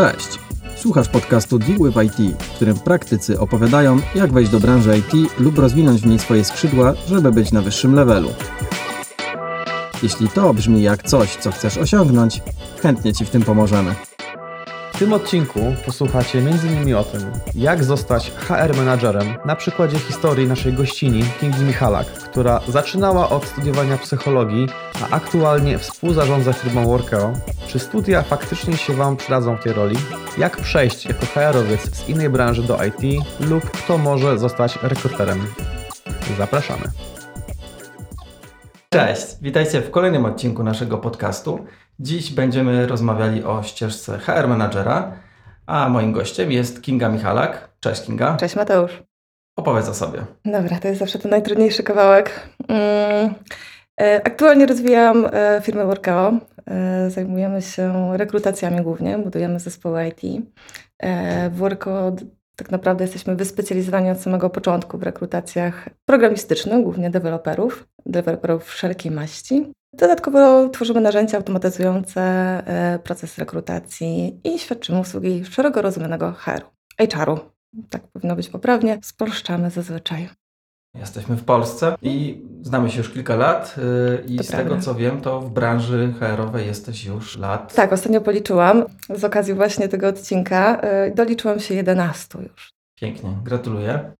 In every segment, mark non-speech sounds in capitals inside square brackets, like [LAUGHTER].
Cześć! Słuchasz podcastu Deal with IT, w którym praktycy opowiadają, jak wejść do branży IT lub rozwinąć w niej swoje skrzydła, żeby być na wyższym levelu. Jeśli to brzmi jak coś, co chcesz osiągnąć, chętnie Ci w tym pomożemy. W tym odcinku posłuchacie m.in. o tym, jak zostać HR menadżerem na przykładzie historii naszej gościni Kingi Michalak, która zaczynała od studiowania psychologii, a aktualnie współzarządza firmą Workeo. Czy studia faktycznie się Wam przydadzą w tej roli? Jak przejść jako HR-owiec z innej branży do IT lub kto może zostać rekruterem? Zapraszamy. Cześć, witajcie w kolejnym odcinku naszego podcastu. Dziś będziemy rozmawiali o ścieżce HR Managera, a moim gościem jest Kinga Michalak. Cześć Kinga. Cześć Mateusz. Opowiedz o sobie. Dobra, to jest zawsze ten najtrudniejszy kawałek. Mm, e, Aktualnie rozwijam e, firmę Workeo. E, Zajmujemy się rekrutacjami głównie, budujemy zespoły IT. W Workeo d- tak naprawdę jesteśmy wyspecjalizowani od samego początku w rekrutacjach programistycznych, głównie deweloperów, deweloperów wszelkiej maści. Dodatkowo tworzymy narzędzia automatyzujące e, proces rekrutacji i świadczymy usługi szeroko rozumianego HR-u, HR-u. Tak powinno być poprawnie. Spolszczamy zazwyczaj. Jesteśmy w Polsce i znamy się już kilka lat yy, i To z prawda. tego co wiem, to w branży HR-owej jesteś już lat. Tak, ostatnio policzyłam z okazji właśnie tego odcinka. y, Doliczyłam się 11 już. Pięknie, gratuluję.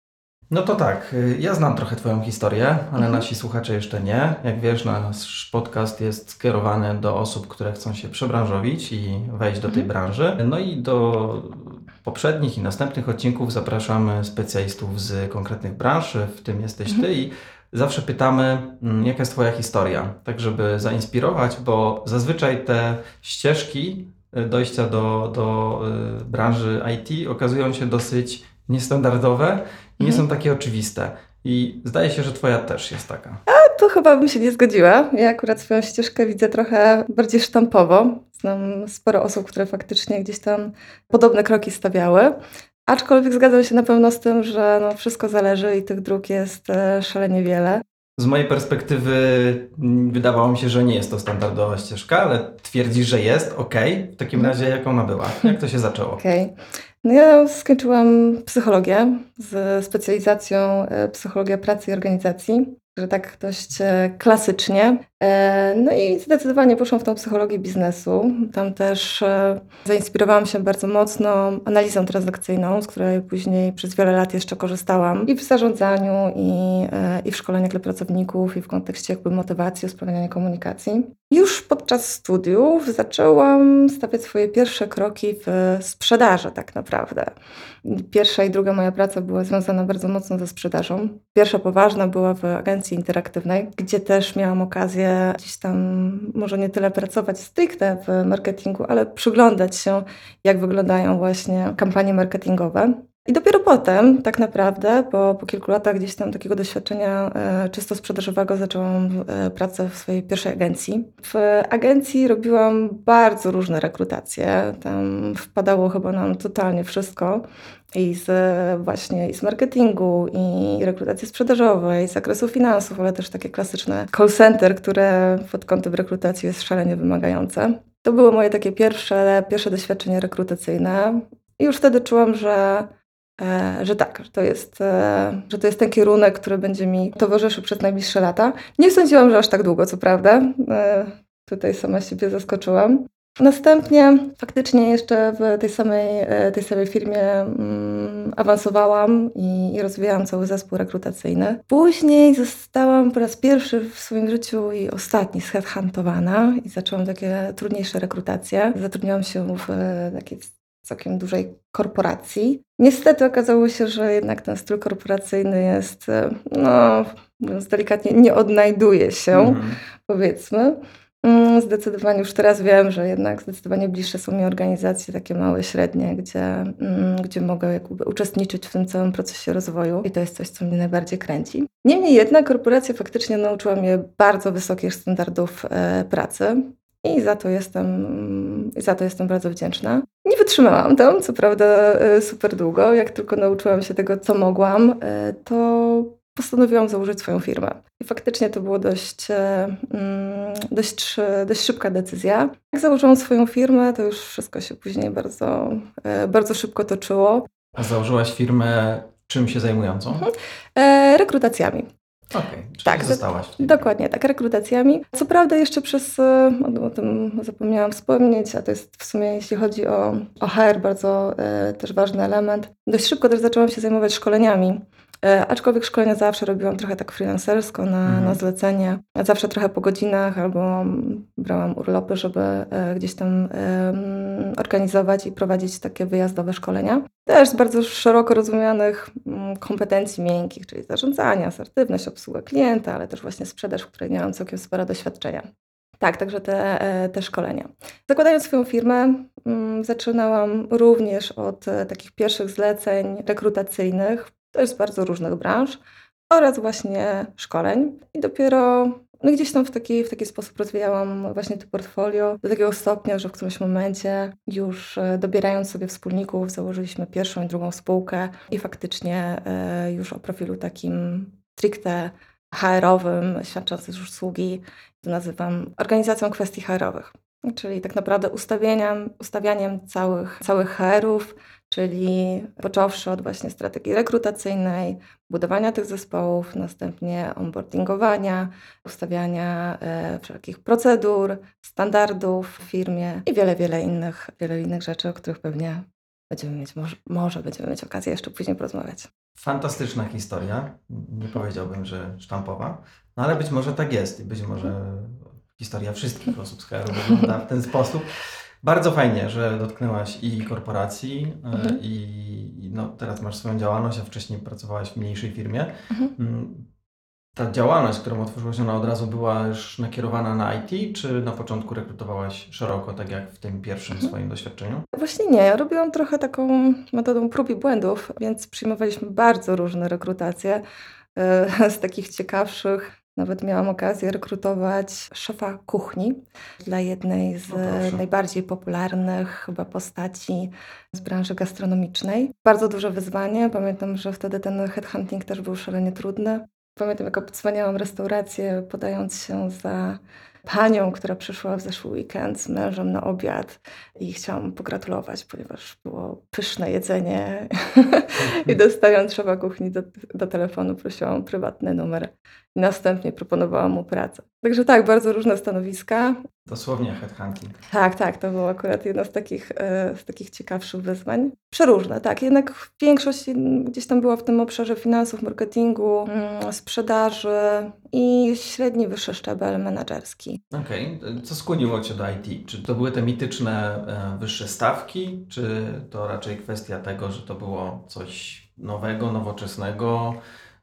No to tak, y, ja znam trochę Twoją historię, ale Mhm. nasi słuchacze jeszcze nie. Jak wiesz, nasz podcast jest skierowany do osób, które chcą się przebranżowić i wejść do tej Mhm. branży. No i do poprzednich i następnych odcinków zapraszamy specjalistów z konkretnych branż, w tym jesteś Ty Mhm. i zawsze pytamy, mm, jaka jest Twoja historia, tak żeby zainspirować, bo zazwyczaj te ścieżki y, dojścia do, do y, branży IT okazują się dosyć niestandardowe nie Mhm. są takie oczywiste. I zdaje się, że Twoja też jest taka. Tu chyba bym się nie zgodziła. Ja akurat swoją ścieżkę widzę trochę bardziej sztampowo. Znam sporo osób, które faktycznie gdzieś tam podobne kroki stawiały. Aczkolwiek zgadzam się na pewno z tym, że no wszystko zależy i tych dróg jest e, szalenie wiele. Z mojej perspektywy mm, wydawało mi się, że nie jest to standardowa ścieżka, ale twierdzisz, że jest, okej. W takim Mhm. razie jak ona była? Jak to się zaczęło? Okej. No ja skończyłam psychologię z specjalizacją e, psychologia pracy i organizacji, że tak dość e, klasycznie. E, No i zdecydowanie poszłam w tą psychologię biznesu. Tam też e, zainspirowałam się bardzo mocno analizą transakcyjną, z której później przez wiele lat jeszcze korzystałam i w zarządzaniu, i, e, i w szkoleniach dla pracowników, i w kontekście jakby motywacji, usprawniania komunikacji. Już podczas studiów zaczęłam stawiać swoje pierwsze kroki w sprzedaży tak naprawdę. Pierwsza i druga moja praca była związana bardzo mocno ze sprzedażą. Pierwsza poważna była w agencji interaktywnej, gdzie też miałam okazję gdzieś tam może nie tyle pracować stricte w marketingu, ale przyglądać się, jak wyglądają właśnie kampanie marketingowe. I dopiero potem, tak naprawdę, po, po kilku latach gdzieś tam takiego doświadczenia e, czysto sprzedażowego, zaczęłam e, pracę w swojej pierwszej agencji. W agencji robiłam bardzo różne rekrutacje. Tam wpadało chyba nam totalnie wszystko. I z właśnie i z marketingu, i rekrutacji sprzedażowej, z zakresu finansów, ale też takie klasyczne call center, które pod kątem rekrutacji jest szalenie wymagające. To było moje takie pierwsze, pierwsze doświadczenie rekrutacyjne. I już wtedy czułam, że E, że tak, że to, jest, e, że to jest ten kierunek, który będzie mi towarzyszył przez najbliższe lata. Nie sądziłam, że aż tak długo, co prawda. E, Tutaj sama siebie zaskoczyłam. Następnie faktycznie jeszcze w tej samej, e, tej samej firmie mm, awansowałam i, i rozwijałam cały zespół rekrutacyjny. Później zostałam po raz pierwszy w swoim życiu i ostatni zheadhuntowana i zaczęłam takie trudniejsze rekrutacje. Zatrudniałam się w e, takiej całkiem dużej korporacji. Niestety okazało się, że jednak ten styl korporacyjny jest, e, no, mówiąc delikatnie, nie odnajduje się, Mhm. powiedzmy. Mm, Zdecydowanie już teraz wiem, że jednak zdecydowanie bliższe są mi organizacje takie małe, średnie, gdzie, mm, gdzie mogę jakby uczestniczyć w tym całym procesie rozwoju i to jest coś, co mnie najbardziej kręci. Niemniej jednak korporacja faktycznie nauczyła mnie bardzo wysokich standardów e, pracy. I za to jestem, i za to jestem bardzo wdzięczna. Nie wytrzymałam tam, co prawda, e, super długo. Jak tylko nauczyłam się tego, co mogłam, e, to postanowiłam założyć swoją firmę. I faktycznie to było dość, e, mm, dość, dość szybka decyzja. Jak założyłam swoją firmę, to już wszystko się później bardzo, bardzo szybko toczyło. A założyłaś firmę czym się zajmującą? Mhm. Rekrutacjami. Okay, tak, zostałaś. Dokładnie, tak, rekrutacjami. Co prawda jeszcze przez, e, o tym zapomniałam wspomnieć, a to jest w sumie, jeśli chodzi o, o HR, bardzo e, też ważny element. Dość szybko też zaczęłam się zajmować szkoleniami. E, aczkolwiek szkolenia zawsze robiłam trochę tak freelancersko na, mhm. na zlecenie. Zawsze trochę po godzinach albo brałam urlopy, żeby e, gdzieś tam organizować i prowadzić takie wyjazdowe szkolenia. Też z bardzo szeroko rozumianych mm, kompetencji miękkich, czyli zarządzania, asertywność, obsługa klienta, ale też właśnie sprzedaż, w której miałam całkiem sporo doświadczenia. Tak, także te, e, te szkolenia. Zakładając swoją firmę, mm, zaczynałam również od takich pierwszych zleceń rekrutacyjnych to jest bardzo różnych branż oraz właśnie szkoleń. I dopiero no gdzieś tam w taki, w taki sposób rozwijałam właśnie to portfolio do takiego stopnia, że w którymś momencie już e, dobierając sobie wspólników, założyliśmy pierwszą i drugą spółkę i faktycznie e, już o profilu takim stricte HR-owym, świadcząc już usługi, to nazywam organizacją kwestii HR-owych. Czyli tak naprawdę ustawianiem, ustawianiem całych, całych HR-ów, czyli począwszy od właśnie strategii rekrutacyjnej, budowania tych zespołów, następnie onboardingowania, ustawiania e, wszelkich procedur, standardów w firmie i wiele, wiele innych, wiele innych rzeczy, o których pewnie będziemy mieć, może, może będziemy mieć okazję jeszcze później porozmawiać. Fantastyczna historia. Nie powiedziałbym, że sztampowa, no ale być może tak jest i być może [LAUGHS] historia wszystkich osób z HR wygląda w ten sposób. Bardzo fajnie, że dotknęłaś i korporacji, e, mhm. i no, teraz masz swoją działalność, a wcześniej pracowałaś w mniejszej firmie. Mhm. Mm, ta działalność, którą otworzyłaś, ona od razu była już nakierowana na IT, czy na początku rekrutowałaś szeroko, tak jak w tym pierwszym mhm. swoim doświadczeniu? Właśnie nie. Ja robiłam trochę taką metodą prób i błędów, więc przyjmowaliśmy bardzo różne rekrutacje. E, [LAUGHS] z takich ciekawszych nawet miałam okazję rekrutować szefa kuchni dla jednej z no najbardziej popularnych chyba postaci z branży gastronomicznej. Bardzo duże wyzwanie. Pamiętam, że wtedy ten headhunting też był szalenie trudny. Pamiętam, jak obcwaniałam restaurację, podając się za panią, która przyszła w zeszły weekend z mężem na obiad i chciałam pogratulować, ponieważ było pyszne jedzenie [LAUGHS] i dostając szefa kuchni do, do telefonu prosiłam prywatny numer i następnie proponowałam mu pracę. Także tak, bardzo różne stanowiska. Dosłownie headhunting. Tak, tak, to było akurat jedno z takich, e, z takich ciekawszych wyzwań. Przeróżne, tak, jednak większość gdzieś tam była w tym obszarze finansów, marketingu, mm, sprzedaży i średni, wyższy szczebel menedżerski. Okej, okay. co skłoniło Cię do IT? Czy to były te mityczne e, wyższe stawki, czy to raczej kwestia tego, że to było coś nowego, nowoczesnego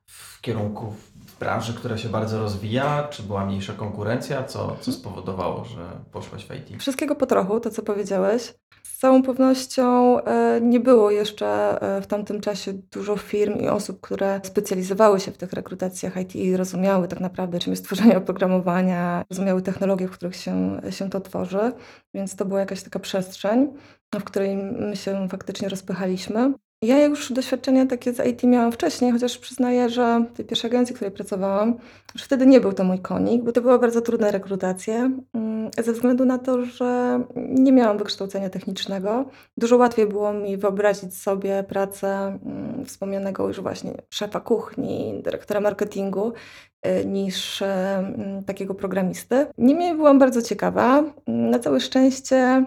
w kierunku branży, która się bardzo rozwija? Czy była mniejsza konkurencja? Co, co spowodowało, że poszłaś w IT? Wszystkiego po trochu, to co powiedziałeś. Z całą pewnością e, nie było jeszcze e, w tamtym czasie dużo firm i osób, które specjalizowały się w tych rekrutacjach IT i rozumiały tak naprawdę, czym jest tworzenie oprogramowania, rozumiały technologie, w których się, się to tworzy, więc to była jakaś taka przestrzeń, w której my się faktycznie rozpychaliśmy. Ja już doświadczenia takie z IT miałam wcześniej, chociaż przyznaję, że w tej pierwszej agencji, w której pracowałam, już wtedy nie był to mój konik, bo to były bardzo trudne rekrutacje, mm, ze względu na to, że nie miałam wykształcenia technicznego. Dużo łatwiej było mi wyobrazić sobie pracę mm, wspomnianego już właśnie szefa kuchni, dyrektora marketingu, y, niż mm, takiego programisty. Niemniej byłam bardzo ciekawa. Na całe szczęście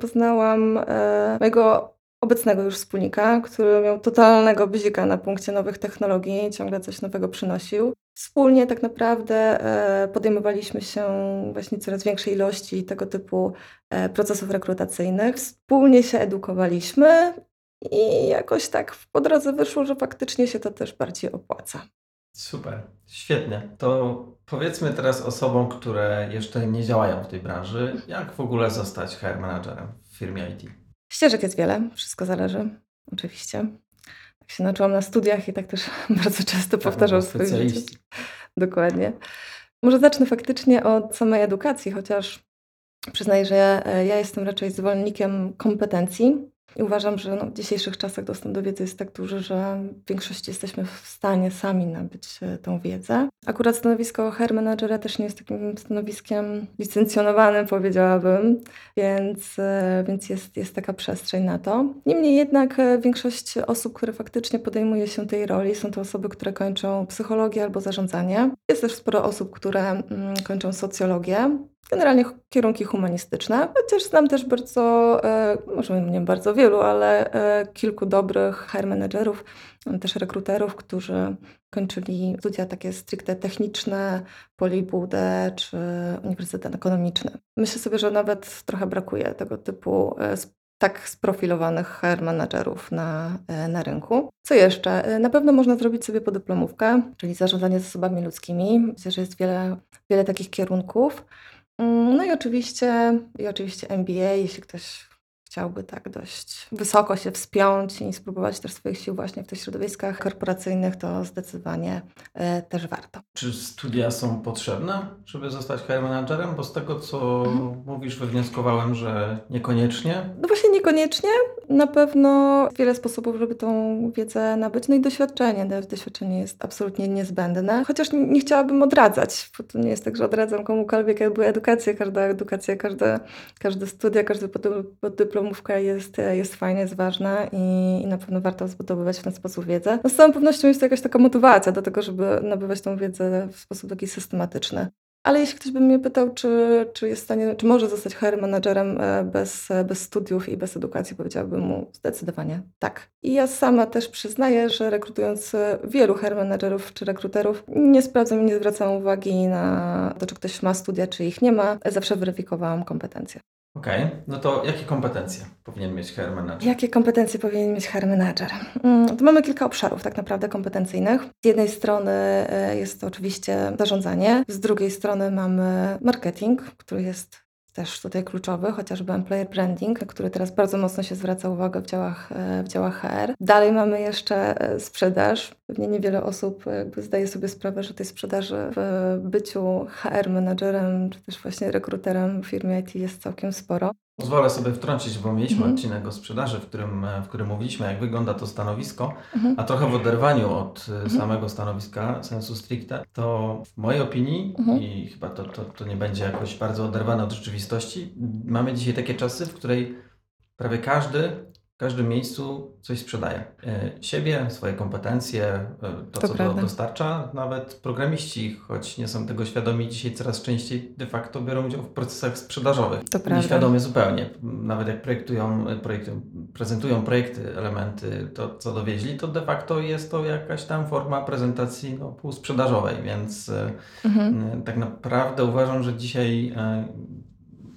poznałam e, mojego obecnego już wspólnika, który miał totalnego bzika na punkcie nowych technologii, ciągle coś nowego przynosił. Wspólnie tak naprawdę e, podejmowaliśmy się właśnie coraz większej ilości tego typu e, procesów rekrutacyjnych. Wspólnie się edukowaliśmy i jakoś tak po drodze wyszło, że faktycznie się to też bardziej opłaca. Super, świetnie. To powiedzmy teraz osobom, które jeszcze nie działają w tej branży, jak w ogóle zostać HR managerem w firmie IT? Ścieżek jest wiele, wszystko zależy, oczywiście. Tak się nauczyłam na studiach i tak też [LAUGHS] bardzo często tak, powtarzam w swoim życiu. Dokładnie. Może zacznę faktycznie od samej edukacji, chociaż przyznaję, że e, ja jestem raczej zwolennikiem kompetencji I uważam, że no, w dzisiejszych czasach dostęp do wiedzy jest tak duży, że w większości jesteśmy w stanie sami nabyć e, tą wiedzę. Akurat stanowisko HR managera też nie jest takim stanowiskiem licencjonowanym, powiedziałabym, więc, e, więc jest, jest taka przestrzeń na to. Niemniej jednak e, większość osób, które faktycznie podejmuje się tej roli, są to osoby, które kończą psychologię albo zarządzanie. Jest też sporo osób, które mm, kończą socjologię generalnie kierunki humanistyczne, chociaż znam też bardzo, e, może nie bardzo wielu, ale e, kilku dobrych HR managerów, też rekruterów, którzy kończyli studia takie stricte techniczne, Polibudę czy Uniwersytet Ekonomiczny. Myślę sobie, że nawet trochę brakuje tego typu e, tak sprofilowanych HR managerów na, na rynku. Co jeszcze? Na pewno można zrobić sobie podyplomówkę, czyli zarządzanie zasobami ludzkimi. Myślę, że jest wiele, wiele takich kierunków. Mm, no i oczywiście, i oczywiście MBA, jeśli ktoś chciałby tak dość wysoko się wspiąć i spróbować też swoich sił właśnie w tych środowiskach korporacyjnych, to zdecydowanie e, też warto. Czy studia są potrzebne, żeby zostać HR managerem? Bo z tego, co mhm. mówisz, wywnioskowałem, że niekoniecznie. No właśnie niekoniecznie. Na pewno wiele sposobów, żeby tą wiedzę nabyć. No i doświadczenie. Doświadczenie jest absolutnie niezbędne. Chociaż nie, chciałabym odradzać, bo to nie jest tak, że odradzam komukolwiek jakby edukację. Każda edukacja, każde, każde studia, każdy podyplom dyplomówka jest, jest fajna, jest ważna i, i na pewno warto zbudowywać w ten sposób wiedzę. No z całą pewnością jest to jakaś taka motywacja do tego, żeby nabywać tą wiedzę w sposób taki systematyczny. Ale jeśli ktoś by mnie pytał, czy, czy jest w stanie, czy może zostać HR managerem e, bez, bez studiów i bez edukacji, powiedziałabym mu zdecydowanie tak. I ja sama też przyznaję, że rekrutując e, wielu HR managerów czy rekruterów, nie sprawdzam i nie zwracam uwagi na to, czy ktoś ma studia, czy ich nie ma. Zawsze weryfikowałam kompetencje. Okej, okay. no to jakie kompetencje powinien mieć HR manager? Jakie kompetencje powinien mieć HR manager? Mm, to mamy kilka obszarów tak naprawdę kompetencyjnych. Z jednej strony e, jest to oczywiście zarządzanie, z drugiej strony mamy marketing, który jest też tutaj kluczowy, chociażby employer branding, który teraz bardzo mocno się zwraca uwagę w działach, e, w działach HR. Dalej mamy jeszcze e, sprzedaż. Pewnie niewiele osób jakby zdaje sobie sprawę, że tej sprzedaży w byciu HR menadżerem, czy też właśnie rekruterem w firmie IT jest całkiem sporo. Pozwolę sobie wtrącić, bo mieliśmy mhm. odcinek o sprzedaży, w którym, w którym mówiliśmy, jak wygląda to stanowisko, mhm. a trochę w oderwaniu od e, mhm. samego stanowiska, sensu stricte, to w mojej opinii, mhm. i chyba to, to, to nie będzie jakoś bardzo oderwane od rzeczywistości, mamy dzisiaj takie czasy, w której prawie każdy w każdym miejscu coś sprzedaje. E, siebie, swoje kompetencje, e, to, to co do, dostarcza. Nawet programiści, choć nie są tego świadomi, dzisiaj coraz częściej de facto biorą udział w procesach sprzedażowych. To prawda. Nieświadomie zupełnie. Nawet jak projektują, projektują, prezentują projekty, elementy, to co dowieźli, to de facto jest to jakaś tam forma prezentacji no, półsprzedażowej, więc e, mhm. tak naprawdę uważam, że dzisiaj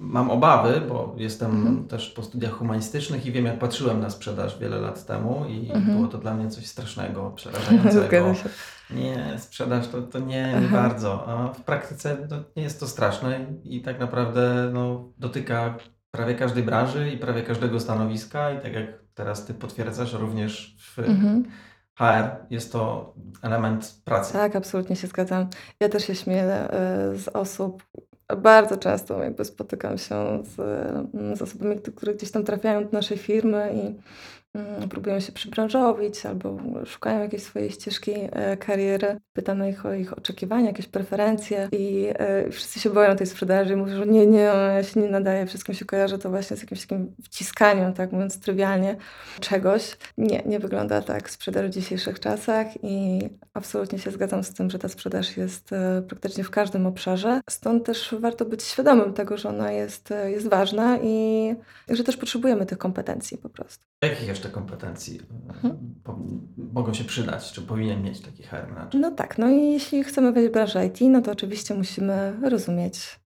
mam obawy, bo jestem mhm. też po studiach humanistycznych i wiem, jak patrzyłem na sprzedaż wiele lat temu i mhm. było to dla mnie coś strasznego, [LAUGHS] przerażającego. nie, sprzedaż to, to nie, nie bardzo. A w praktyce nie jest to straszne i tak naprawdę no, dotyka prawie każdej branży i prawie każdego stanowiska i tak jak teraz Ty potwierdzasz, również w mhm. HR jest to element pracy. Tak, absolutnie się zgadzam. Ja też się śmieję e, z osób, bardzo często jakby spotykam się z, z osobami, które gdzieś tam trafiają do naszej firmy i Mm, próbują się przybranżowić albo szukają jakiejś swojej ścieżki e, kariery. Pytamy ich o ich oczekiwania, jakieś preferencje i e, wszyscy się boją tej sprzedaży i mówią, że nie, nie, ja się nie nadaje, wszystkim się kojarzy to właśnie z jakimś takim wciskaniem, tak mówiąc trywialnie, czegoś. Nie, nie wygląda tak sprzedaż w dzisiejszych czasach i absolutnie się zgadzam z tym, że ta sprzedaż jest e, praktycznie w każdym obszarze. Stąd też warto być świadomym tego, że ona jest, jest ważna i że też potrzebujemy tych kompetencji po prostu. Jakich jeszcze kompetencji mhm. mogą się przydać? Czy powinien mieć taki HR manager? No tak, no i jeśli chcemy wejść w branżę IT, no to oczywiście musimy rozumieć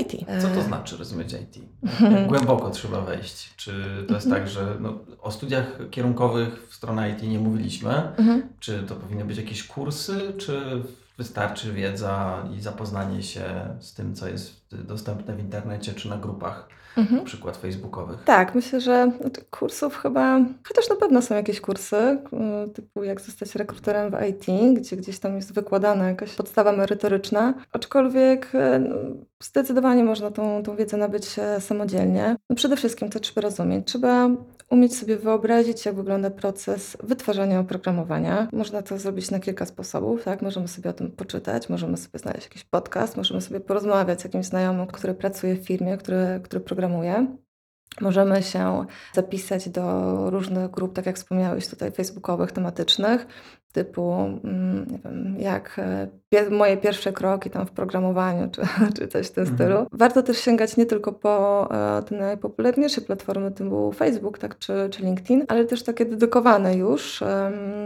IT. Co to znaczy rozumieć IT? Jak [LAUGHS] głęboko trzeba wejść? Czy to jest mhm. tak, że no, o studiach kierunkowych w stronę IT nie mówiliśmy? Mhm. Czy to powinny być jakieś kursy, czy wystarczy wiedza i zapoznanie się z tym, co jest dostępne w internecie czy na grupach? Mhm. na przykład facebookowych. Tak, myślę, że znaczy kursów chyba, chociaż na pewno są jakieś kursy, y, typu jak zostać rekruterem w IT, gdzie gdzieś tam jest wykładana jakaś podstawa merytoryczna, aczkolwiek y, no, zdecydowanie można tą, tą wiedzę nabyć e, samodzielnie. No przede wszystkim to trzeba rozumieć, trzeba umieć sobie wyobrazić, jak wygląda proces wytwarzania oprogramowania. Można to zrobić na kilka sposobów, tak? Możemy sobie o tym poczytać, możemy sobie znaleźć jakiś podcast, możemy sobie porozmawiać z jakimś znajomym, który pracuje w firmie, który, który programuje. Możemy się zapisać do różnych grup, tak jak wspomniałeś tutaj, facebookowych, tematycznych, typu mm, nie wiem, jak e, moje pierwsze kroki tam w programowaniu, czy, [LAUGHS] czy coś w tym Mhm. stylu. Warto też sięgać nie tylko po e, te najpopularniejsze platformy typu Facebook tak, czy, czy LinkedIn, ale też takie dedykowane już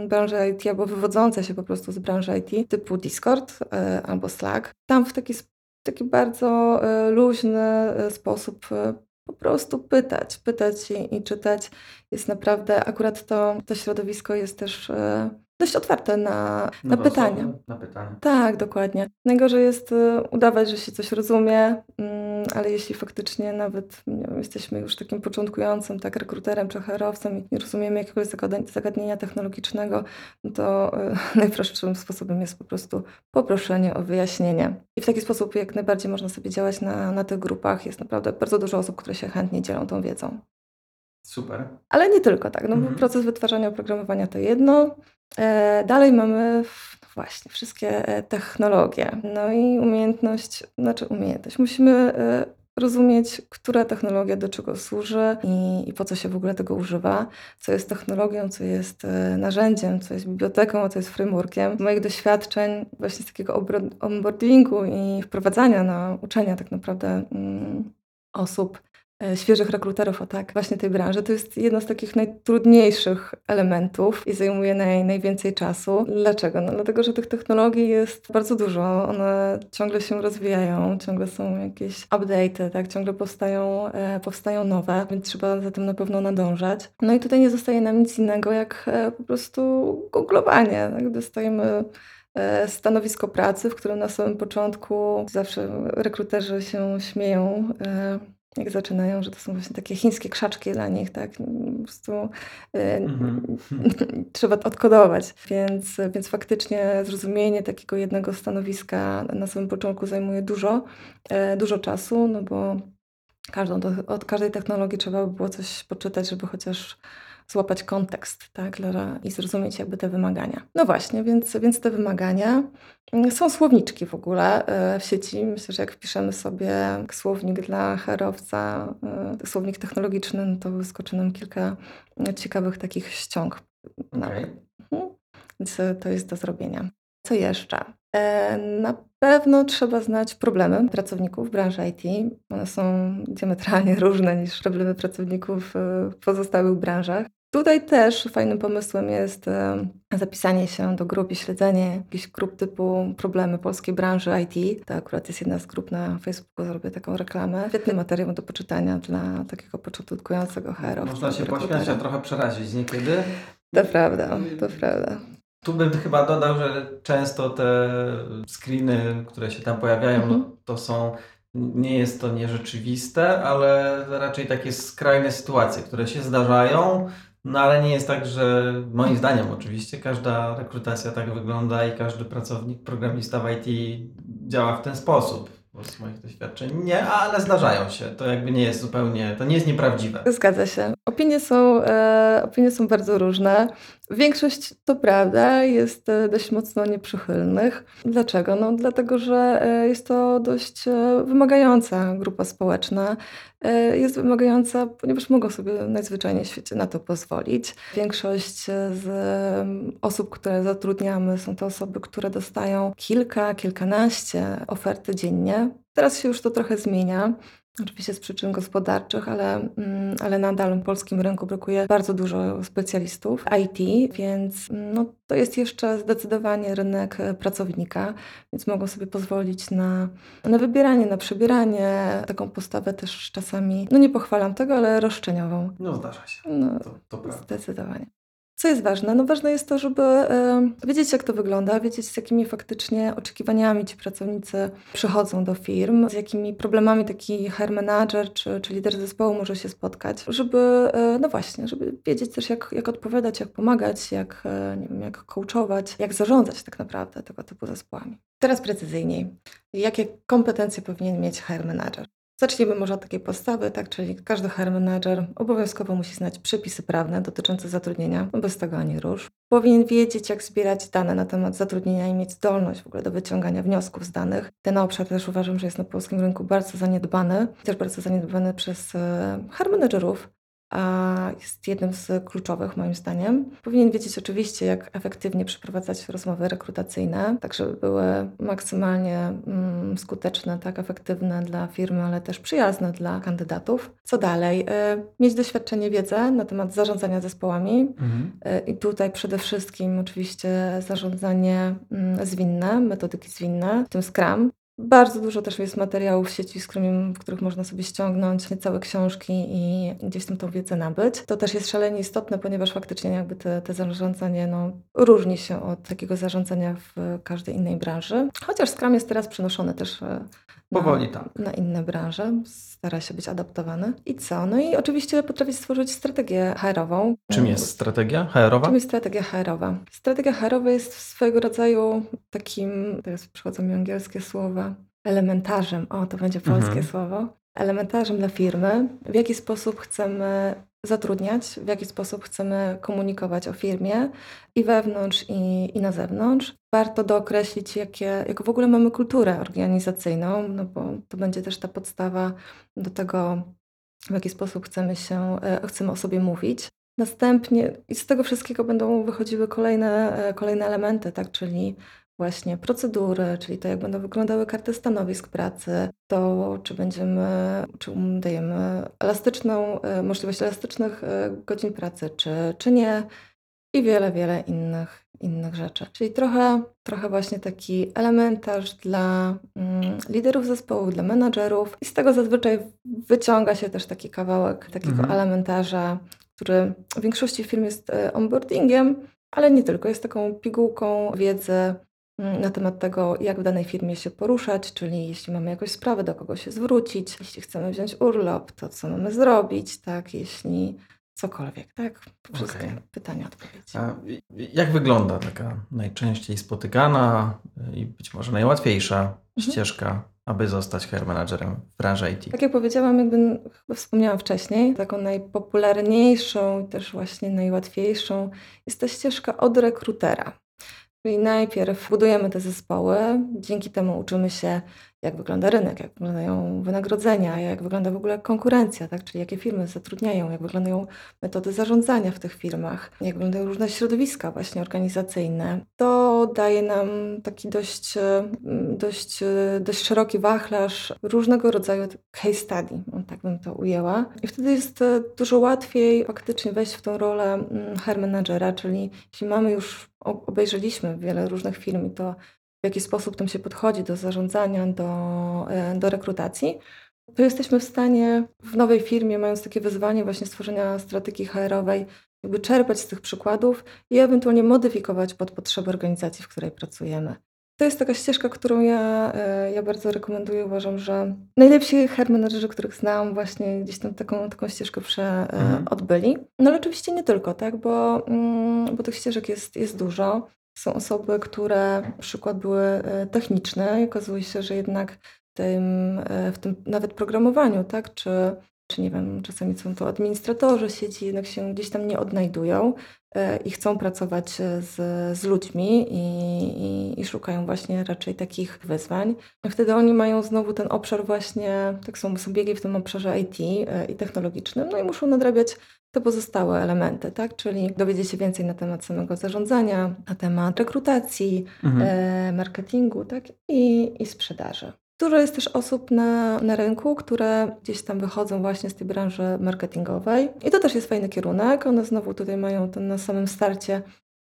branży IT albo wywodzące się po prostu z branży IT, typu Discord e, albo Slack. Tam w taki, taki bardzo luźny sposób po prostu pytać, pytać i, i czytać. Jest naprawdę, akurat to, to środowisko jest też e, dość otwarte na, na pytania. Na pytania. Tak, dokładnie. Najgorzej jest y, udawać, że się coś rozumie, mm, ale jeśli faktycznie nawet wiem, jesteśmy już takim początkującym tak, rekruterem czy HR-owcem i nie rozumiemy jakiegoś zagadnienia technologicznego, no to y, [LAUGHS] najprostszym sposobem jest po prostu poproszenie o wyjaśnienie. I w taki sposób jak najbardziej można sobie działać na, na tych grupach. Jest naprawdę bardzo dużo osób, które się chętnie dzielą tą wiedzą. Super. Ale nie tylko tak, no bo Mhm. proces wytwarzania oprogramowania to jedno. E, dalej mamy właśnie wszystkie e, technologie. No i umiejętność, znaczy umiejętność. Musimy e, rozumieć, która technologia do czego służy i, i po co się w ogóle tego używa, co jest technologią, co jest e, narzędziem, co jest biblioteką, a co jest frameworkiem. Z moich doświadczeń właśnie z takiego onboardingu i wprowadzania na uczenia tak naprawdę mm, osób, świeżych rekruterów, o tak, właśnie tej branży. To jest jedno z takich najtrudniejszych elementów i zajmuje naj, najwięcej czasu. Dlaczego? No dlatego, że tych technologii jest bardzo dużo. One ciągle się rozwijają, ciągle są jakieś update'y, tak? Ciągle powstają, e, powstają nowe, więc trzeba za tym na pewno nadążać. No i tutaj nie zostaje nam nic innego, jak e, po prostu googlowanie. Tak? Dostajemy e, stanowisko pracy, w którym na samym początku zawsze rekruterzy się śmieją, e, jak zaczynają, że to są właśnie takie chińskie krzaczki dla nich, tak? Po prostu e, Mhm. [LAUGHS] trzeba odkodować. Więc, więc faktycznie zrozumienie takiego jednego stanowiska na samym początku zajmuje dużo, e, dużo czasu, no bo każdą, od każdej technologii trzeba by było coś poczytać, żeby chociaż złapać kontekst tak, dla- i zrozumieć jakby te wymagania. No właśnie, więc, więc te wymagania. mm, Są słowniczki w ogóle e, w sieci. Myślę, że jak wpiszemy sobie słownik dla herowca, e, słownik technologiczny, no to wyskoczy nam kilka e, ciekawych takich ściąg. Okej. Mhm. Więc e, to jest do zrobienia. Co jeszcze? Na pewno trzeba znać problemy pracowników branży IT. One są diametralnie [LAUGHS] różne niż problemy pracowników w pozostałych branżach. Tutaj też fajnym pomysłem jest e, zapisanie się do grup i śledzenie jakichś grup typu problemy polskiej branży IT. To akurat jest jedna z grup na Facebooku, zrobię taką reklamę. Świetny materiał do poczytania dla takiego początkującego HR-owca. Można się pośmiać, a trochę przerazić niekiedy. To prawda, to prawda. Tu bym chyba dodał, że często te screeny, które się tam pojawiają, Mhm. no, to są, nie jest to nierzeczywiste, ale raczej takie skrajne sytuacje, które się zdarzają, no ale nie jest tak, że moim zdaniem oczywiście każda rekrutacja tak wygląda i każdy pracownik, programista w IT działa w ten sposób. Z moich doświadczeń nie, ale zdarzają się. To jakby nie jest zupełnie, to nie jest nieprawdziwe. Zgadza się. Opinie są, e, opinie są bardzo różne. Większość, to prawda, jest e, dość mocno nieprzychylnych. Dlaczego? No, dlatego, że e, jest to dość e, wymagająca grupa społeczna. E, Jest wymagająca, ponieważ mogą sobie najzwyczajniej w świecie na to pozwolić. Większość e, z osób, które zatrudniamy, są to osoby, które dostają kilka, kilkanaście ofert dziennie. Teraz się już to trochę zmienia. Oczywiście z przyczyn gospodarczych, ale, mm, ale nadal w polskim rynku brakuje bardzo dużo specjalistów IT, więc mm, no, to jest jeszcze zdecydowanie rynek e, pracownika, więc mogą sobie pozwolić na, na wybieranie, na przebieranie, taką postawę też czasami, no nie pochwalam tego, ale roszczeniową. No zdarza się. No, To, to prawda. Zdecydowanie. Co jest ważne? No ważne jest to, żeby e, wiedzieć, jak to wygląda, wiedzieć, z jakimi faktycznie oczekiwaniami ci pracownicy przychodzą do firm, z jakimi problemami taki hair manager czy, czy lider zespołu może się spotkać, żeby, e, no właśnie, żeby wiedzieć też, jak, jak odpowiadać, jak pomagać, jak, e, nie wiem, jak coachować, jak zarządzać tak naprawdę tego typu zespołami. Teraz precyzyjniej. Jakie kompetencje powinien mieć hair manager? Zacznijmy może od takiej podstawy, tak, czyli każdy HR manager obowiązkowo musi znać przepisy prawne dotyczące zatrudnienia, bez tego ani rusz. Powinien wiedzieć, jak zbierać dane na temat zatrudnienia i mieć zdolność w ogóle do wyciągania wniosków z danych. Ten obszar też uważam, że jest na polskim rynku bardzo zaniedbany, też bardzo zaniedbany przez e, HR managerów, a jest jednym z kluczowych moim zdaniem. Powinien wiedzieć oczywiście, jak efektywnie przeprowadzać rozmowy rekrutacyjne, tak żeby były maksymalnie mm, skuteczne, tak efektywne dla firmy, ale też przyjazne dla kandydatów. Co dalej? Y, mieć doświadczenie, wiedzę na temat zarządzania zespołami Mhm. y, i tutaj przede wszystkim oczywiście zarządzanie mm, zwinne, metodyki zwinne, w tym Scrum. Bardzo dużo też jest materiałów w sieci, z którymi, w których można sobie ściągnąć całe książki i gdzieś tam tą wiedzę nabyć. To też jest szalenie istotne, ponieważ faktycznie jakby te, te zarządzanie no, różni się od takiego zarządzania w każdej innej branży. Chociaż Scrum jest teraz przenoszony też e, Powoli tak. na inne branże, stara się być adaptowany. I co? No i oczywiście potrafi stworzyć strategię HR-ową. Czym jest strategia HR-owa? Czym jest strategia HR-owa? Strategia HR-owa jest swego rodzaju takim, teraz przychodzą mi angielskie słowa, elementarzem, o to będzie polskie Mhm. słowo, elementarzem dla firmy, w jaki sposób chcemy zatrudniać, w jaki sposób chcemy komunikować o firmie i wewnątrz, i, i na zewnątrz. Warto dookreślić, jakie, jaką w ogóle mamy kulturę organizacyjną, no bo to będzie też ta podstawa do tego, w jaki sposób chcemy się, e, chcemy o sobie mówić. Następnie i z tego wszystkiego będą wychodziły kolejne, e, kolejne elementy, tak, czyli właśnie procedury, czyli to, jak będą wyglądały karty stanowisk pracy, to czy będziemy, czy dajemy elastyczną, e, możliwość elastycznych e, godzin pracy, czy, czy nie i wiele, wiele innych, innych rzeczy. Czyli trochę, trochę właśnie taki elementarz dla mm, liderów zespołów, dla menadżerów i z tego zazwyczaj wyciąga się też taki kawałek takiego Mhm. elementarza, który w większości firm jest e, onboardingiem, ale nie tylko, jest taką pigułką wiedzy na temat tego, jak w danej firmie się poruszać, czyli jeśli mamy jakąś sprawę, do kogo się zwrócić, jeśli chcemy wziąć urlop, to co mamy zrobić, tak, jeśli cokolwiek, tak, wszystkie Okej. pytania, odpowiedzi. A jak wygląda taka najczęściej spotykana i być może najłatwiejsza Mhm. ścieżka, aby zostać HR managerem w branży IT? Tak jak powiedziałam, jakby chyba wspomniałam wcześniej, taką najpopularniejszą i też właśnie najłatwiejszą jest ta ścieżka od rekrutera. Czyli najpierw budujemy te zespoły, dzięki temu uczymy się, jak wygląda rynek, jak wyglądają wynagrodzenia, jak wygląda w ogóle konkurencja, tak? czyli jakie firmy zatrudniają, jak wyglądają metody zarządzania w tych firmach, jak wyglądają różne środowiska właśnie organizacyjne. To daje nam taki dość, e, dość, e, dość szeroki wachlarz różnego rodzaju case study, tak bym to ujęła. I wtedy jest e, dużo łatwiej faktycznie wejść w tą rolę mm, HR managera, czyli jeśli mamy już, obejrzeliśmy wiele różnych firm i to w jaki sposób tam się podchodzi do zarządzania, do, e, do rekrutacji, to jesteśmy w stanie w nowej firmie, mając takie wyzwanie właśnie stworzenia strategii HR-owej, jakby czerpać z tych przykładów i ewentualnie modyfikować pod potrzeby organizacji, w której pracujemy. To jest taka ścieżka, którą ja, e, ja bardzo rekomenduję. Uważam, że najlepsi HR menedżerzy, których znam, właśnie gdzieś tam taką, taką ścieżkę prze, e, Mhm. odbyli. No ale oczywiście nie tylko, tak, bo, mm, bo tych ścieżek jest, jest dużo. Są osoby, które na przykład były e, techniczne i okazuje się, że jednak w tym, w tym nawet programowaniu, tak, czy, czy nie wiem, czasami są to administratorzy sieci, jednak się gdzieś tam nie odnajdują e, i chcą pracować e, z, z ludźmi i, i, i szukają właśnie raczej takich wyzwań. Wtedy oni mają znowu ten obszar właśnie, tak są, są biegi w tym obszarze IT e, i technologicznym, no i muszą nadrabiać te pozostałe elementy, tak? Czyli dowiedzieć się więcej na temat samego zarządzania, na temat rekrutacji, Mhm. marketingu, tak? I, i sprzedaży. Dużo jest też osób na, na rynku, które gdzieś tam wychodzą właśnie z tej branży marketingowej. I to też jest fajny kierunek. One znowu tutaj mają ten na samym starcie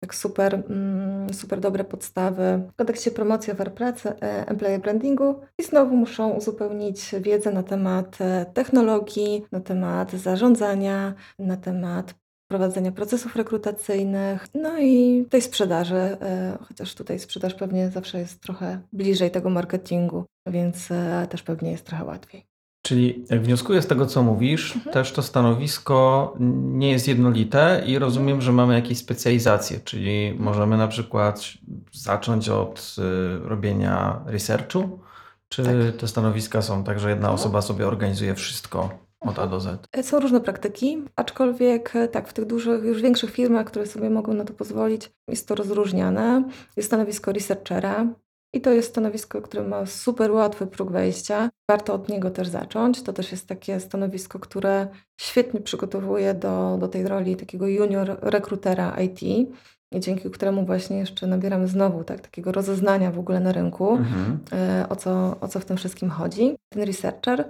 tak super, mm, super dobre podstawy w kontekście promocji ofert pracy, e, employer brandingu i znowu muszą uzupełnić wiedzę na temat e, technologii, na temat zarządzania, na temat prowadzenia procesów rekrutacyjnych, no i tej sprzedaży, e, chociaż tutaj sprzedaż pewnie zawsze jest trochę bliżej tego marketingu, więc e, też pewnie jest trochę łatwiej. Czyli wnioskuję z tego, co mówisz, Mhm. też to stanowisko nie jest jednolite i rozumiem, że mamy jakieś specjalizacje, czyli możemy na przykład zacząć od y, robienia researchu, Czy te stanowiska są tak, że jedna Mhm. osoba sobie organizuje wszystko od A do Z? E, Są różne praktyki, aczkolwiek e, tak, w tych dużych, już większych firmach, które sobie mogą na to pozwolić, jest to rozróżniane. Jest stanowisko researchera i to jest stanowisko, które ma super łatwy próg wejścia. Warto od niego też zacząć. To też jest takie stanowisko, które świetnie przygotowuje do, do tej roli takiego junior rekrutera IT. I dzięki któremu właśnie jeszcze nabieramy znowu tak, takiego rozeznania w ogóle na rynku Mhm. e, o co, o co w tym wszystkim chodzi. Ten researcher,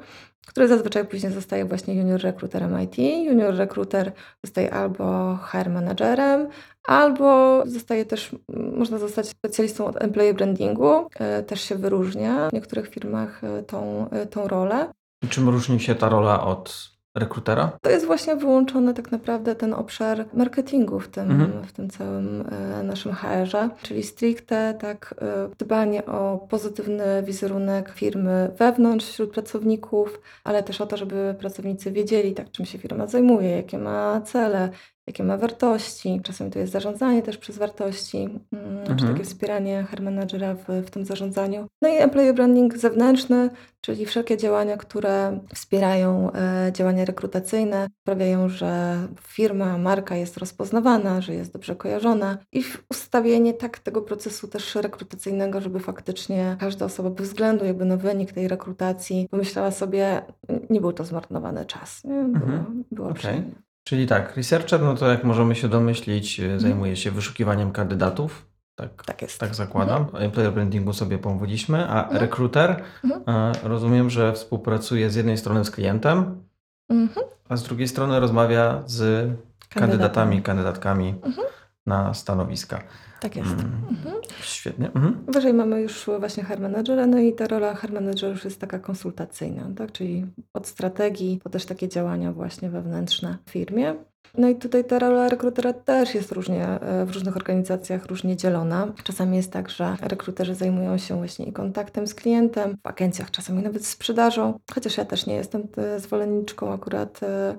który zazwyczaj później zostaje właśnie junior rekruterem IT. Junior rekruter zostaje albo HR managerem, albo zostaje też, można zostać specjalistą od employee brandingu. E, Też się wyróżnia w niektórych firmach e, tą, tą rolę. I czym różni się ta rola od rekrutera? To jest właśnie wyłączony tak naprawdę ten obszar marketingu w tym, Mhm. w tym całym e, naszym HR-ze, czyli stricte tak e, dbanie o pozytywny wizerunek firmy wewnątrz, wśród pracowników, ale też o to, żeby pracownicy wiedzieli, tak, czym się firma zajmuje, jakie ma cele, jakie ma wartości. Czasami to jest zarządzanie też przez wartości, mm, czy Mhm. takie wspieranie HR managera w, w tym zarządzaniu. No i employee branding zewnętrzny, czyli wszelkie działania, które wspierają e, działania rekrutacyjne, sprawiają, że firma, marka jest rozpoznawana, że jest dobrze kojarzona i ustawienie tak tego procesu też rekrutacyjnego, żeby faktycznie każda osoba bez względu jakby na wynik tej rekrutacji pomyślała sobie, nie był to zmarnowany czas. Nie? Było, Mhm. było Okej. Czyli tak, researcher, no to jak możemy się domyślić, Mhm. e, zajmuje się wyszukiwaniem kandydatów. Tak, Tak jest. tak zakładam. O Employer brandingu sobie pomówiliśmy, a Mhm. rekruter Mhm. e, rozumiem, że współpracuje z jednej strony z klientem, Mhm. a z drugiej strony rozmawia z kandydatami, kandydatkami Mhm. Na stanowiska. Tak jest. Mm, Mhm. Świetnie. Mhm. Wyżej mamy już właśnie HR managera, no i ta rola HR managera już jest taka konsultacyjna, tak? czyli od strategii po też takie działania właśnie wewnętrzne w firmie. No i tutaj ta rola rekrutera też jest różnie, e, w różnych organizacjach różnie dzielona. Czasami jest tak, że rekruterzy zajmują się właśnie i kontaktem z klientem, w agencjach czasami nawet sprzedażą, chociaż ja też nie jestem e, zwolenniczką akurat e,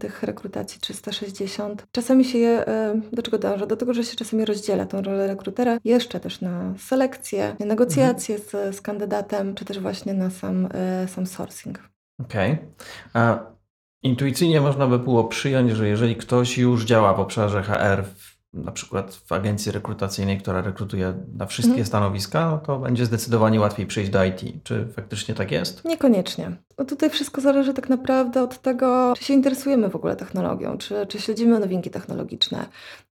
tych rekrutacji 360. Czasami się je, e, do czego dążę? Do tego, że się czasami rozdziela tą rolę rekrutera jeszcze też na selekcję, negocjacje z, z kandydatem, czy też właśnie na sam, e, sam sourcing. Okej. A Intuicyjnie można by było przyjąć, że jeżeli ktoś już działa w obszarze HR, w, na przykład w agencji rekrutacyjnej, która rekrutuje na wszystkie Mhm. stanowiska, no to będzie zdecydowanie łatwiej przejść do IT. Czy faktycznie tak jest? Niekoniecznie. No tutaj wszystko zależy tak naprawdę od tego, czy się interesujemy w ogóle technologią, czy, czy śledzimy nowinki technologiczne.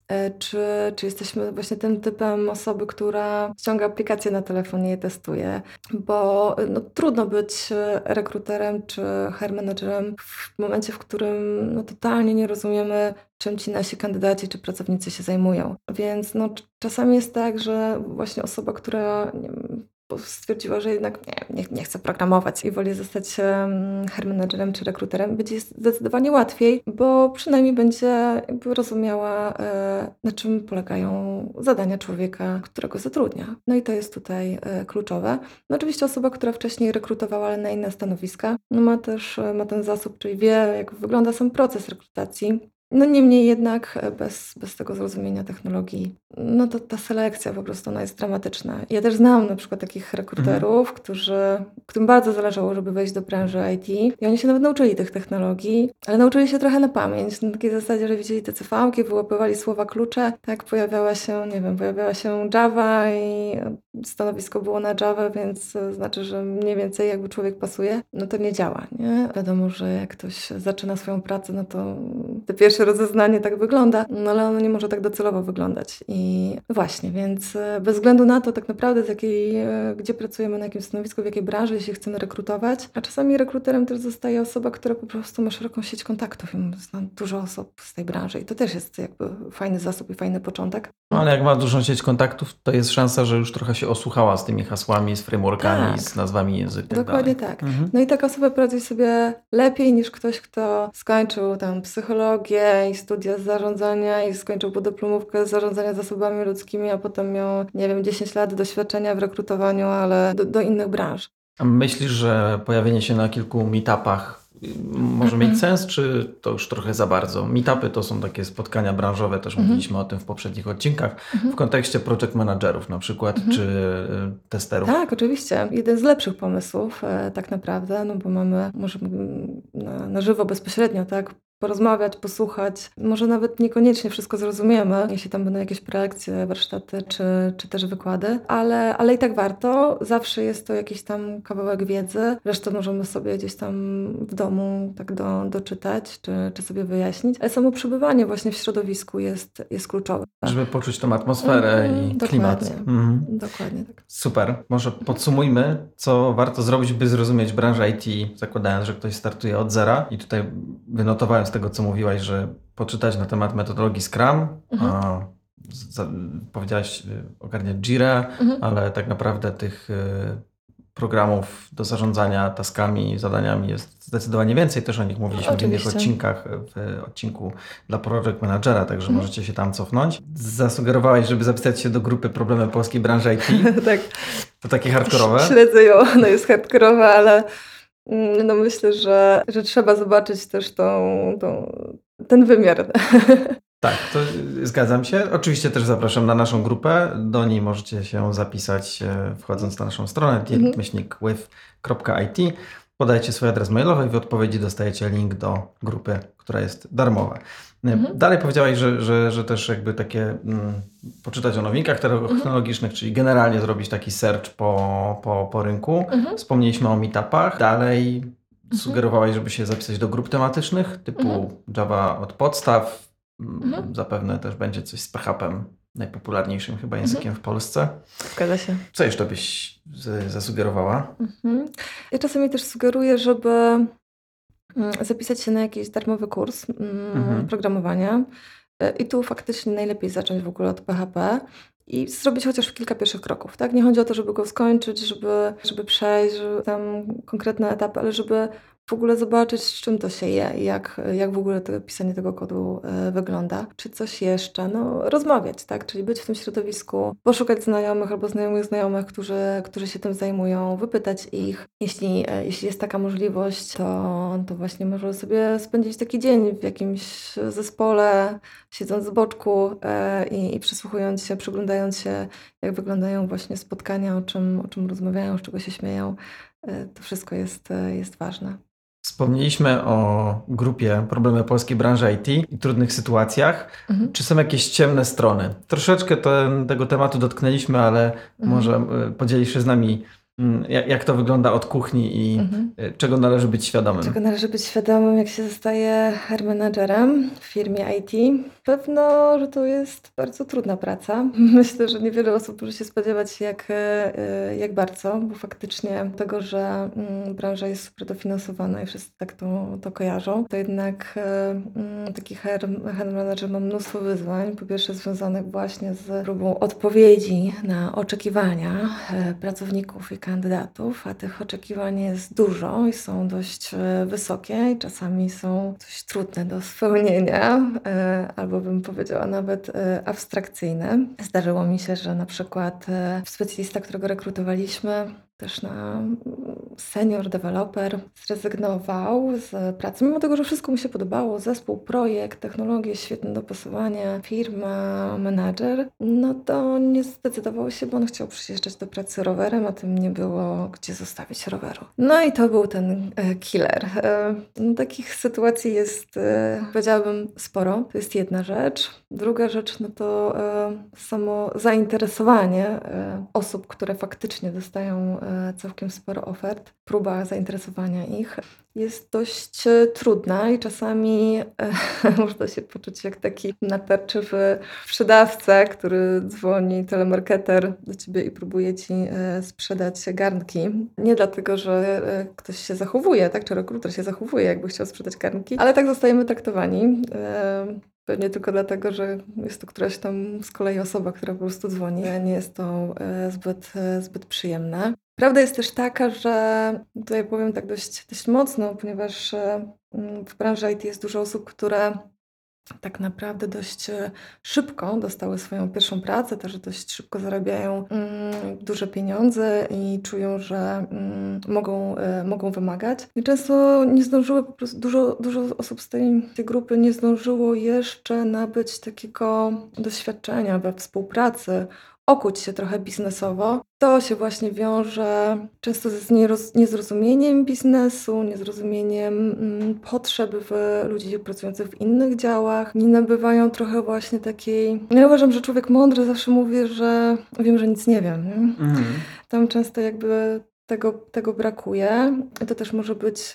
E, Czy, czy jesteśmy właśnie tym typem osoby, która ściąga aplikacje na telefon i je testuje? Bo no, trudno być e, rekruterem czy HR managerem w momencie, w którym no, totalnie nie rozumiemy, czym ci nasi kandydaci czy pracownicy się zajmują. Więc no, cz- czasami jest tak, że właśnie osoba, która wiem, stwierdziła, że jednak nie, nie, nie chce programować i woli zostać hair managerem czy rekruterem, będzie zdecydowanie łatwiej, bo przynajmniej będzie rozumiała, e, na czym polegają zadania człowieka, którego zatrudnia. No i to jest tutaj e, kluczowe. No oczywiście osoba, która wcześniej rekrutowała, ale na inne stanowiska, no ma też e, ma ten zasób, czyli wie, jak wygląda sam proces rekrutacji. No niemniej jednak e, bez, bez tego zrozumienia technologii, no to ta selekcja po prostu ona jest dramatyczna. Ja też znam na przykład takich rekruterów, którzy, którym bardzo zależało, żeby wejść do branży IT i oni się nawet nauczyli tych technologii, ale nauczyli się trochę na pamięć, na takiej zasadzie, że widzieli te CV-ki, wyłapywali słowa klucze, tak pojawiała się, nie wiem, pojawiała się Java i stanowisko było na Java, więc znaczy, że mniej więcej jakby człowiek pasuje, no to nie działa, nie? Wiadomo, że jak ktoś zaczyna swoją pracę, no to te pierwsze rozeznanie tak wygląda, no ale ono nie może tak docelowo wyglądać. I właśnie, więc e, bez względu na to tak naprawdę z jakiej, e, gdzie pracujemy, na jakim stanowisku, w jakiej branży, jeśli chcemy rekrutować, a czasami rekruterem też zostaje osoba, która po prostu ma szeroką sieć kontaktów i zna dużo osób z tej branży i to też jest jakby fajny zasób i fajny początek. No, ale jak ma dużą sieć kontaktów, to jest szansa, że już trochę się osłuchała z tymi hasłami, z frameworkami, Tak. z nazwami języka. Dokładnie tak. Mhm. No i taka osoba poradzi sobie lepiej niż ktoś, kto skończył tam psychologię i studia z zarządzania i skończył podyplomówkę z zarządzania zasobami ludzkimi, a potem miał, nie wiem, 10 lat doświadczenia w rekrutowaniu, ale do, do innych branż. A myślisz, że pojawienie się na kilku meetupach może mieć sens, czy to już trochę za bardzo? Meetupy to są takie spotkania branżowe, też mówiliśmy o tym w poprzednich odcinkach, w kontekście project managerów na przykład, czy y, testerów. Tak, oczywiście. Jeden z lepszych pomysłów e, tak naprawdę, no bo mamy, na, na żywo bezpośrednio, tak, porozmawiać, posłuchać. Może nawet niekoniecznie wszystko zrozumiemy, jeśli tam będą jakieś prelekcje, warsztaty czy, czy też wykłady, ale, ale i tak warto. Zawsze jest to jakiś tam kawałek wiedzy. Resztę możemy sobie gdzieś tam w domu tak do, doczytać czy, czy sobie wyjaśnić. Ale samo przebywanie właśnie w środowisku jest, jest kluczowe. Żeby poczuć tą atmosferę Mhm, i klimat. dokładnie. Mhm. Dokładnie tak. Super. Może podsumujmy, co warto zrobić, by zrozumieć branżę IT, zakładając, że ktoś startuje od zera. I tutaj wynotowałem z tego, co mówiłaś, że poczytać na temat metodologii Scrum. Mhm. A, za, powiedziałaś y, ogarniać Jira, Mhm. ale tak naprawdę tych y, programów do zarządzania taskami, zadaniami jest zdecydowanie więcej. Też o nich mówiliśmy w innych Oczywiście. odcinkach, w odcinku dla Project Managera, także Mhm. możecie się tam cofnąć. Zasugerowałaś, żeby zapisać się do grupy Problemy Polskiej Branży IT. [LAUGHS] tak. To takie hardkorowe. Śledzę ją, ona jest hardkorowa, ale no myślę, że, że trzeba zobaczyć też tą, tą, ten wymiar. [LAUGHS] Tak, to zgadzam się. Oczywiście też zapraszam na naszą grupę. Do niej możecie się zapisać e, wchodząc na naszą stronę Mhm. myślnikwith.it. Podajcie swój adres mailowy i w odpowiedzi dostajecie link do grupy, która jest darmowa. E, Mhm. Dalej powiedziałaś, że, że, że też jakby takie mm, poczytać o nowinkach Mhm. technologicznych, czyli generalnie zrobić taki search po, po, po rynku. Mhm. Wspomnieliśmy o meetupach. Dalej sugerowałaś, żeby się zapisać do grup tematycznych typu Mhm. Java od podstaw. Mm, Mhm. Zapewne też będzie coś z PHP, najpopularniejszym chyba językiem w Polsce. Zgadza się. Co jeszcze byś zasugerowała? Mhm. Ja czasami też sugeruję, żeby zapisać się na jakiś darmowy kurs mm, Mhm. programowania. E, I tu faktycznie najlepiej zacząć w ogóle od PHP i zrobić chociaż kilka pierwszych kroków. Tak? Nie chodzi o to, żeby go skończyć, żeby, żeby przejść żeby tam konkretne etapy, ale żeby w ogóle zobaczyć, z czym to się je jak, jak w ogóle to pisanie tego kodu e, wygląda. Czy coś jeszcze? No, rozmawiać, tak? Czyli być w tym środowisku, poszukać znajomych albo znajomych znajomych, którzy, którzy się tym zajmują, wypytać ich. Jeśli, e, jeśli jest taka możliwość, to, to właśnie może sobie spędzić taki dzień w jakimś zespole, siedząc z boczku e, i, i przysłuchując się, przyglądając się, jak wyglądają właśnie spotkania, o czym, o czym rozmawiają, z czego się śmieją. To wszystko jest, jest ważne. Wspomnieliśmy o grupie Problemy Polskiej Branży IT i trudnych sytuacjach. Mhm. Czy są jakieś ciemne strony? Troszeczkę ten, tego tematu dotknęliśmy, ale Mhm. może y, podzielisz się z nami, jak, jak to wygląda od kuchni i Mhm. y, czego należy być świadomym. Czego należy być świadomym, jak się zostaje hair managerem w firmie IT? Pewno, że to jest bardzo trudna praca. [LAUGHS] Myślę, że niewiele osób może się spodziewać, jak, e, jak bardzo, bo faktycznie tego, że mm, branża jest super dofinansowana i wszyscy tak to, to kojarzą, to jednak e, mm, taki hair, hair manager ma mnóstwo wyzwań. Po pierwsze związanych właśnie z próbą odpowiedzi na oczekiwania e, pracowników i kandydatów, a tych oczekiwań jest dużo i są dość e, wysokie i czasami są dość trudne do spełnienia, e, albo bym powiedziała nawet e, abstrakcyjne. Zdarzyło mi się, że na przykład specjalista, którego rekrutowaliśmy, też na senior developer zrezygnował z pracy, mimo tego, że wszystko mu się podobało, zespół, projekt, technologie, świetne dopasowanie, firma, menadżer, no to nie zdecydował się, bo on chciał przyjeżdżać do pracy rowerem, a tym nie było gdzie zostawić roweru. No i to był ten e, killer. E, no, takich sytuacji jest, e, powiedziałabym, sporo. To jest jedna rzecz. Druga rzecz, no to samo zainteresowanie osób, które faktycznie dostają całkiem sporo ofert, próba zainteresowania ich jest dość e, trudna i czasami e, [LAUGHS] można się poczuć jak taki natarczywy sprzedawca, który dzwoni, telemarketer do ciebie i próbuje ci e, sprzedać garnki. Nie dlatego, że e, ktoś się zachowuje, tak, czy rekruter się zachowuje, jakby chciał sprzedać garnki, ale tak zostajemy traktowani. Pewnie tylko dlatego, że jest to któraś tam z kolei osoba, która po prostu dzwoni, a nie jest to e, zbyt, e, zbyt przyjemne. Prawda jest też taka, że tutaj powiem tak dość, dość mocno, ponieważ e, w branży IT jest dużo osób, które tak naprawdę dość e, szybko dostały swoją pierwszą pracę, też dość szybko zarabiają mm, duże pieniądze i czują, że mm, mogą, e, mogą wymagać. I często nie zdążyły, po prostu dużo, dużo osób z tej, tej grupy nie zdążyło jeszcze nabyć takiego doświadczenia we współpracy, okuć się trochę biznesowo. To się właśnie wiąże często z niezrozumieniem biznesu, niezrozumieniem mm, potrzeb w ludzi pracujących w innych działach. Nie nabywają trochę właśnie takiej... Ja uważam, że człowiek mądry zawsze mówi, że wiem, że nic nie wiem. Nie? Mhm. Tam często jakby tego, tego brakuje. I to też może być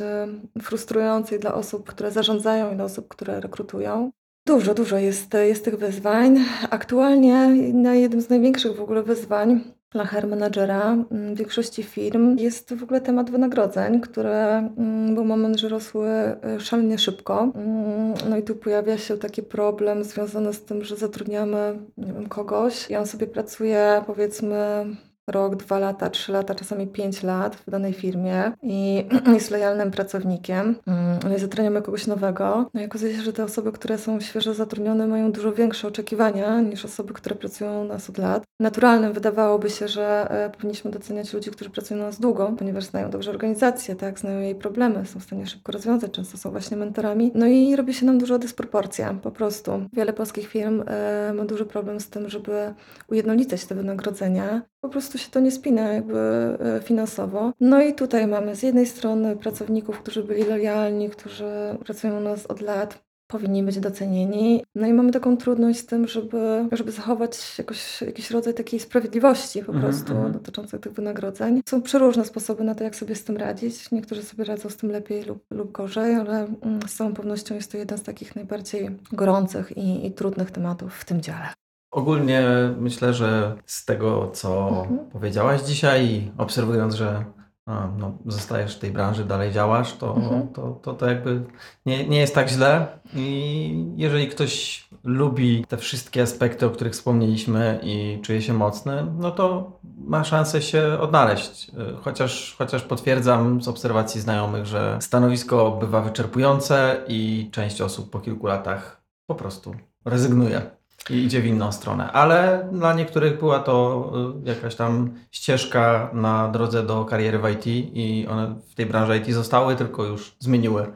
frustrujące dla osób, które zarządzają i dla osób, które rekrutują. Dużo, dużo jest, jest tych wyzwań. Aktualnie na jednym z największych w ogóle wyzwań dla HR managera mm, w większości firm jest w ogóle temat wynagrodzeń, które mm, był moment, że rosły e, szalenie szybko. Mm, No i tu pojawia się taki problem związany z tym, że zatrudniamy nie wiem, kogoś i on sobie pracuje powiedzmy rok, dwa lata, trzy lata, czasami pięć lat w danej firmie i [CLEARS THROAT] jest lojalnym pracownikiem. Mm, No i zatrudniamy kogoś nowego. No i okazuje się, że te osoby, które są świeżo zatrudnione, mają dużo większe oczekiwania niż osoby, które pracują u nas od lat. Naturalnym wydawałoby się, że e, powinniśmy doceniać ludzi, którzy pracują u nas długo, ponieważ znają dobrze organizację, tak, znają jej problemy, są w stanie szybko rozwiązać, często są właśnie mentorami. No i robi się nam duża dysproporcja, po prostu. Wiele polskich firm e, ma duży problem z tym, żeby ujednolicać te wynagrodzenia. Po prostu się to nie spina jakby e, finansowo. No i tutaj mamy z jednej strony pracowników, którzy byli lojalni, którzy pracują u nas od lat, powinni być docenieni. No i mamy taką trudność z tym, żeby, żeby zachować jakoś, jakiś rodzaj takiej sprawiedliwości po Mhm, prostu mhm. dotyczącej tych wynagrodzeń. Są przeróżne sposoby na to, jak sobie z tym radzić. Niektórzy sobie radzą z tym lepiej lub, lub gorzej, ale mm, z całą pewnością jest to jeden z takich najbardziej gorących i, i trudnych tematów w tym dziale. Ogólnie myślę, że z tego, co Mhm. powiedziałaś dzisiaj obserwując, że a, no, zostajesz w tej branży, dalej działasz, to, Mhm. to, to, to jakby nie, nie jest tak źle. I jeżeli ktoś lubi te wszystkie aspekty, o których wspomnieliśmy i czuje się mocny, no to ma szansę się odnaleźć. Chociaż, chociaż potwierdzam z obserwacji znajomych, że stanowisko bywa wyczerpujące i część osób po kilku latach po prostu rezygnuje i idzie w inną stronę. Ale dla niektórych była to y, jakaś tam ścieżka na drodze do kariery w IT i one w tej branży IT zostały, tylko już zmieniły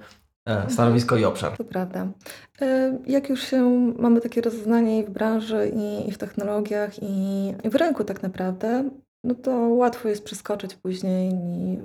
e, stanowisko i obszar. To prawda. E, Jak już się mamy takie rozeznanie i w branży, i, w technologiach, i w rynku tak naprawdę, no to łatwo jest przeskoczyć później i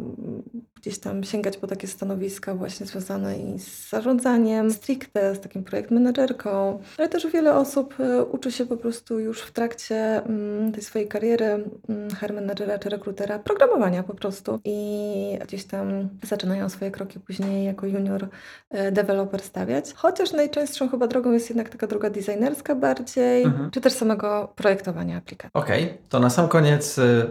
gdzieś tam sięgać po takie stanowiska właśnie związane i z zarządzaniem, stricte, z takim projekt menedżerką, ale też wiele osób e, uczy się po prostu już w trakcie mm, tej swojej kariery mm, HR menedżera czy rekrutera programowania po prostu i gdzieś tam zaczynają swoje kroki później jako junior e, deweloper stawiać. Chociaż najczęstszą chyba drogą jest jednak taka droga designerska bardziej, Mhm. czy też samego projektowania aplikacji. Okej, to na sam koniec, y,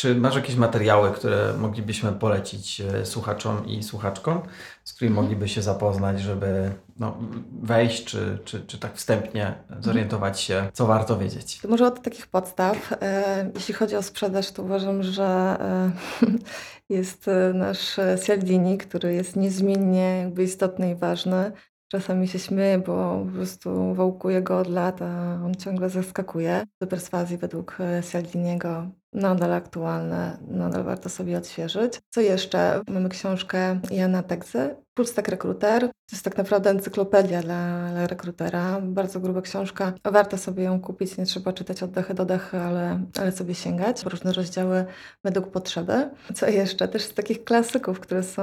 czy masz jakieś materiały, które moglibyśmy polecić y, słuchaczom i słuchaczkom, z którymi mogliby się zapoznać, żeby no, wejść, czy, czy, czy tak wstępnie zorientować się, co warto wiedzieć? To może od takich podstaw. E, Jeśli chodzi o sprzedaż, to uważam, że e, jest e, nasz e, Cialdini, który jest niezmiennie jakby istotny i ważny. Czasami się śmieję, bo po prostu wałkuję go od lat, a on ciągle zaskakuje. Do perswazji według e, Cialdiniego nadal aktualne, nadal warto sobie odświeżyć. Co jeszcze? Mamy książkę Jana Tegzy, Full Stack Recruiter. To jest tak naprawdę encyklopedia dla, dla rekrutera. Bardzo gruba książka. Warto sobie ją kupić, nie trzeba czytać od dechy do dechy, ale, ale sobie sięgać. Różne rozdziały według potrzeby. Co jeszcze? Też z takich klasyków, które są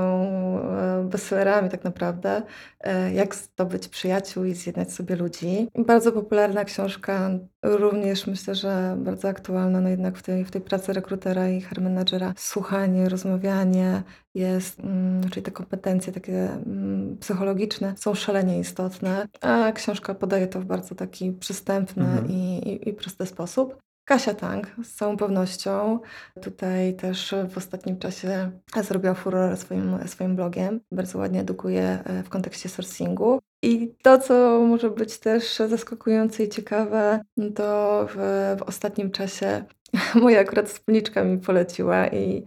e, bestsellerami tak naprawdę. E, Jak zdobyć przyjaciół i zjednać sobie ludzi. Bardzo popularna książka, również myślę, że bardzo aktualna, no jednak w tej, w tej pracy rekrutera i HR managera. Słuchanie, rozmawianie jest, mm, czyli te kompetencje takie mm, psychologiczne są szalenie istotne, a książka podaje to w bardzo taki przystępny Mhm. i, i, i prosty sposób. Kasia Tang z całą pewnością tutaj też w ostatnim czasie zrobiła furorę swoim, swoim blogiem. Bardzo ładnie edukuje e, w kontekście sourcingu. I to, co może być też zaskakujące i ciekawe, to w, w ostatnim czasie [LAUGHS] moja akurat wspólniczka mi poleciła i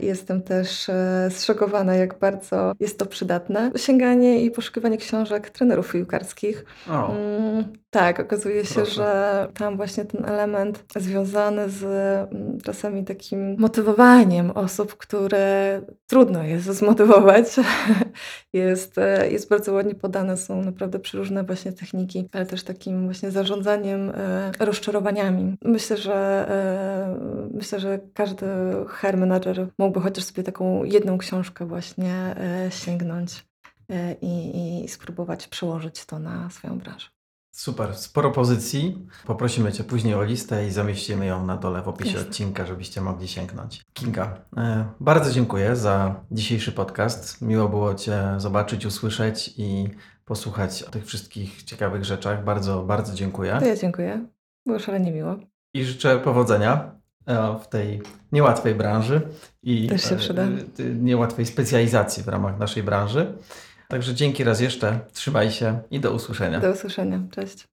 Jestem też e, zszokowana, jak bardzo jest to przydatne. Sięganie i poszukiwanie książek trenerów piłkarskich. O, Mm, tak, okazuje się, Proszę. że tam właśnie ten element związany z mm, czasami takim motywowaniem osób, które trudno jest zmotywować, [LAUGHS] jest, e, jest bardzo ładnie podane. Są naprawdę przeróżne właśnie techniki, ale też takim właśnie zarządzaniem e, rozczarowaniami. Myślę, że e, myślę, że każdy hair mógłby chociaż sobie taką jedną książkę właśnie e, sięgnąć e, i, i spróbować przełożyć to na swoją branżę. super, sporo pozycji. Poprosimy Cię później o listę i zamieścimy ją na dole w opisie Jasne. odcinka, żebyście mogli sięgnąć. Kinga, e, bardzo dziękuję za dzisiejszy podcast. Miło było Cię zobaczyć, usłyszeć i posłuchać o tych wszystkich ciekawych rzeczach. Bardzo, bardzo dziękuję. To ja dziękuję. Było szalenie miło. I życzę powodzenia w tej niełatwej branży i Też się przyda. e, e, niełatwej specjalizacji w ramach naszej branży. Także dzięki raz jeszcze, trzymaj się i do usłyszenia. Do usłyszenia. Cześć.